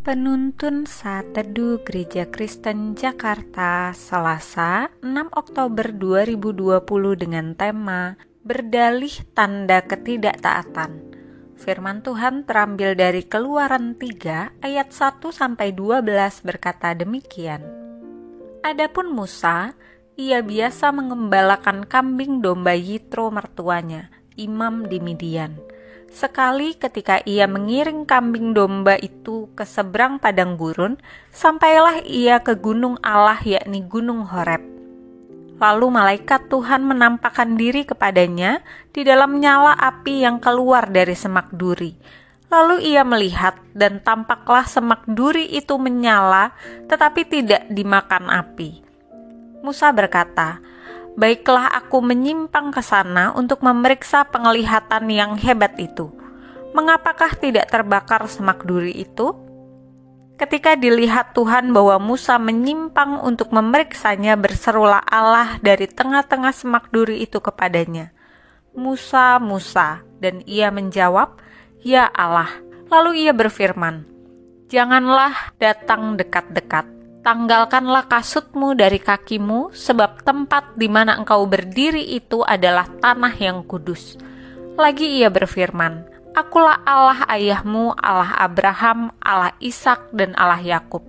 Penuntun Saat Teduh Gereja Kristen Jakarta Selasa 6 Oktober 2020 dengan tema Berdalih Tanda Ketidaktaatan. Firman Tuhan terambil dari Keluaran 3 ayat 1 sampai 12 berkata demikian. Adapun Musa ia biasa mengembalakan kambing domba Yitro mertuanya imam di Midian Sekali ketika ia mengiring kambing domba itu ke seberang padang gurun, sampailah ia ke gunung Allah yakni gunung Horeb. Lalu malaikat Tuhan menampakkan diri kepadanya di dalam nyala api yang keluar dari semak duri. Lalu ia melihat dan tampaklah semak duri itu menyala tetapi tidak dimakan api. Musa berkata, baiklah aku menyimpang ke sana untuk memeriksa penglihatan yang hebat itu. Mengapakah tidak terbakar semak duri itu? Ketika dilihat Tuhan bahwa Musa menyimpang untuk memeriksanya, berserulah Allah dari tengah-tengah semak duri itu kepadanya. Musa, Musa, dan ia menjawab, Ya Allah. Lalu ia berfirman, Janganlah datang dekat-dekat Tanggalkanlah kasutmu dari kakimu, sebab tempat di mana engkau berdiri itu adalah tanah yang kudus. Lagi ia berfirman, Akulah Allah ayahmu, Allah Abraham, Allah Ishak dan Allah Yakub.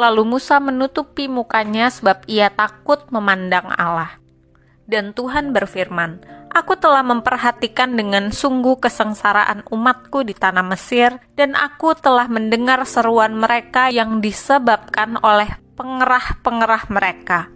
Lalu Musa menutupi mukanya sebab ia takut memandang Allah. Dan Tuhan berfirman, Aku telah memperhatikan dengan sungguh kesengsaraan umatku di tanah Mesir, dan aku telah mendengar seruan mereka yang disebabkan oleh pengerah-pengerah mereka.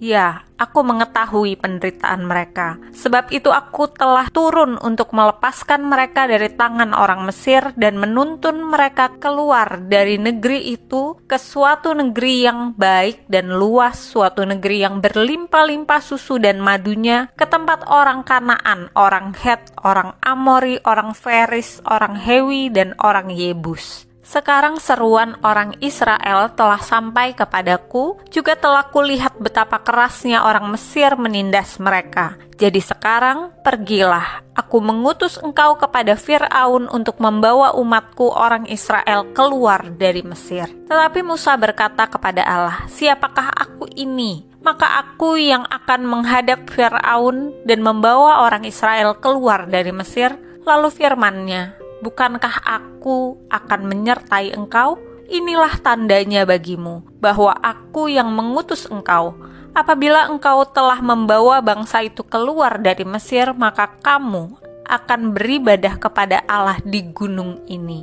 Ya, aku mengetahui penderitaan mereka. Sebab itu aku telah turun untuk melepaskan mereka dari tangan orang Mesir dan menuntun mereka keluar dari negeri itu ke suatu negeri yang baik dan luas, suatu negeri yang berlimpah-limpah susu dan madunya, ke tempat orang Kanaan, orang Het, orang Amori, orang Feris, orang Hewi, dan orang Yebus sekarang seruan orang Israel telah sampai kepadaku, juga telah kulihat betapa kerasnya orang Mesir menindas mereka. Jadi sekarang pergilah, aku mengutus engkau kepada Firaun untuk membawa umatku orang Israel keluar dari Mesir. Tetapi Musa berkata kepada Allah, "Siapakah aku ini?" Maka aku yang akan menghadap Firaun dan membawa orang Israel keluar dari Mesir. Lalu firmannya, Bukankah aku akan menyertai engkau? Inilah tandanya bagimu bahwa aku yang mengutus engkau. Apabila engkau telah membawa bangsa itu keluar dari Mesir, maka kamu akan beribadah kepada Allah di gunung ini.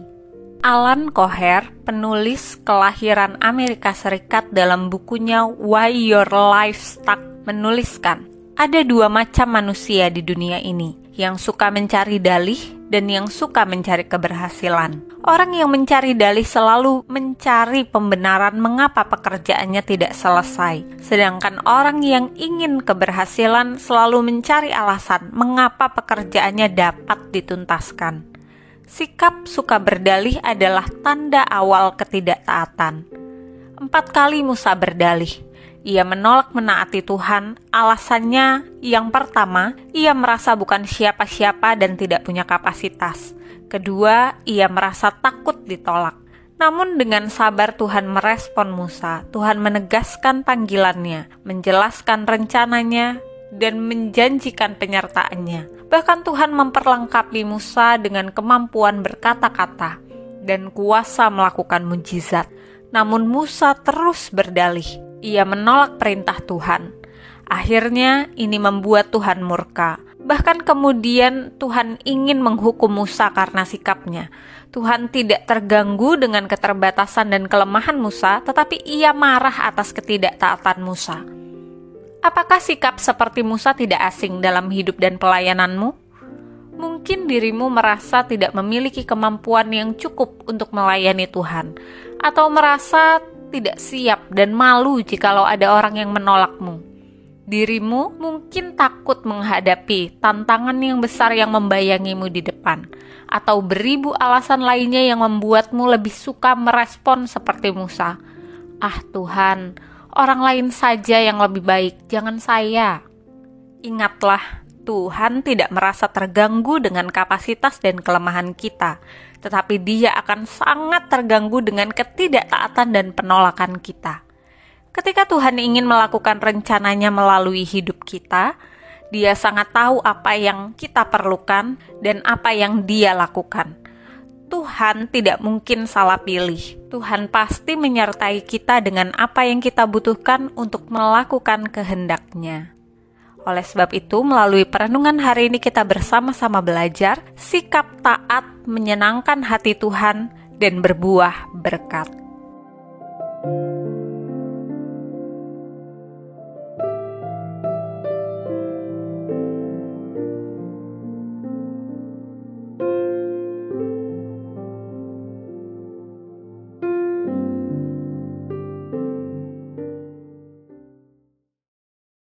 Alan Koher, penulis kelahiran Amerika Serikat dalam bukunya Why Your Life Stuck, menuliskan, ada dua macam manusia di dunia ini, yang suka mencari dalih dan yang suka mencari keberhasilan. Orang yang mencari dalih selalu mencari pembenaran mengapa pekerjaannya tidak selesai, sedangkan orang yang ingin keberhasilan selalu mencari alasan mengapa pekerjaannya dapat dituntaskan. Sikap suka berdalih adalah tanda awal ketidaktaatan. Empat kali Musa berdalih, ia menolak menaati Tuhan. Alasannya yang pertama, ia merasa bukan siapa-siapa dan tidak punya kapasitas. Kedua, ia merasa takut ditolak. Namun dengan sabar Tuhan merespon Musa. Tuhan menegaskan panggilannya, menjelaskan rencananya, dan menjanjikan penyertaannya. Bahkan Tuhan memperlengkapi Musa dengan kemampuan berkata-kata dan kuasa melakukan mujizat. Namun Musa terus berdalih, ia menolak perintah Tuhan. Akhirnya, ini membuat Tuhan murka. Bahkan kemudian Tuhan ingin menghukum Musa karena sikapnya. Tuhan tidak terganggu dengan keterbatasan dan kelemahan Musa, tetapi ia marah atas ketidaktaatan Musa. Apakah sikap seperti Musa tidak asing dalam hidup dan pelayananmu? Mungkin dirimu merasa tidak memiliki kemampuan yang cukup untuk melayani Tuhan, atau merasa tidak siap dan malu jikalau ada orang yang menolakmu. Dirimu mungkin takut menghadapi tantangan yang besar yang membayangimu di depan, atau beribu alasan lainnya yang membuatmu lebih suka merespon seperti Musa. Ah Tuhan, orang lain saja yang lebih baik, jangan saya. Ingatlah, Tuhan tidak merasa terganggu dengan kapasitas dan kelemahan kita. Tetapi Dia akan sangat terganggu dengan ketidaktaatan dan penolakan kita. Ketika Tuhan ingin melakukan rencananya melalui hidup kita, Dia sangat tahu apa yang kita perlukan dan apa yang Dia lakukan. Tuhan tidak mungkin salah pilih. Tuhan pasti menyertai kita dengan apa yang kita butuhkan untuk melakukan kehendaknya. Oleh sebab itu, melalui perenungan hari ini kita bersama-sama belajar sikap taat menyenangkan hati Tuhan dan berbuah berkat.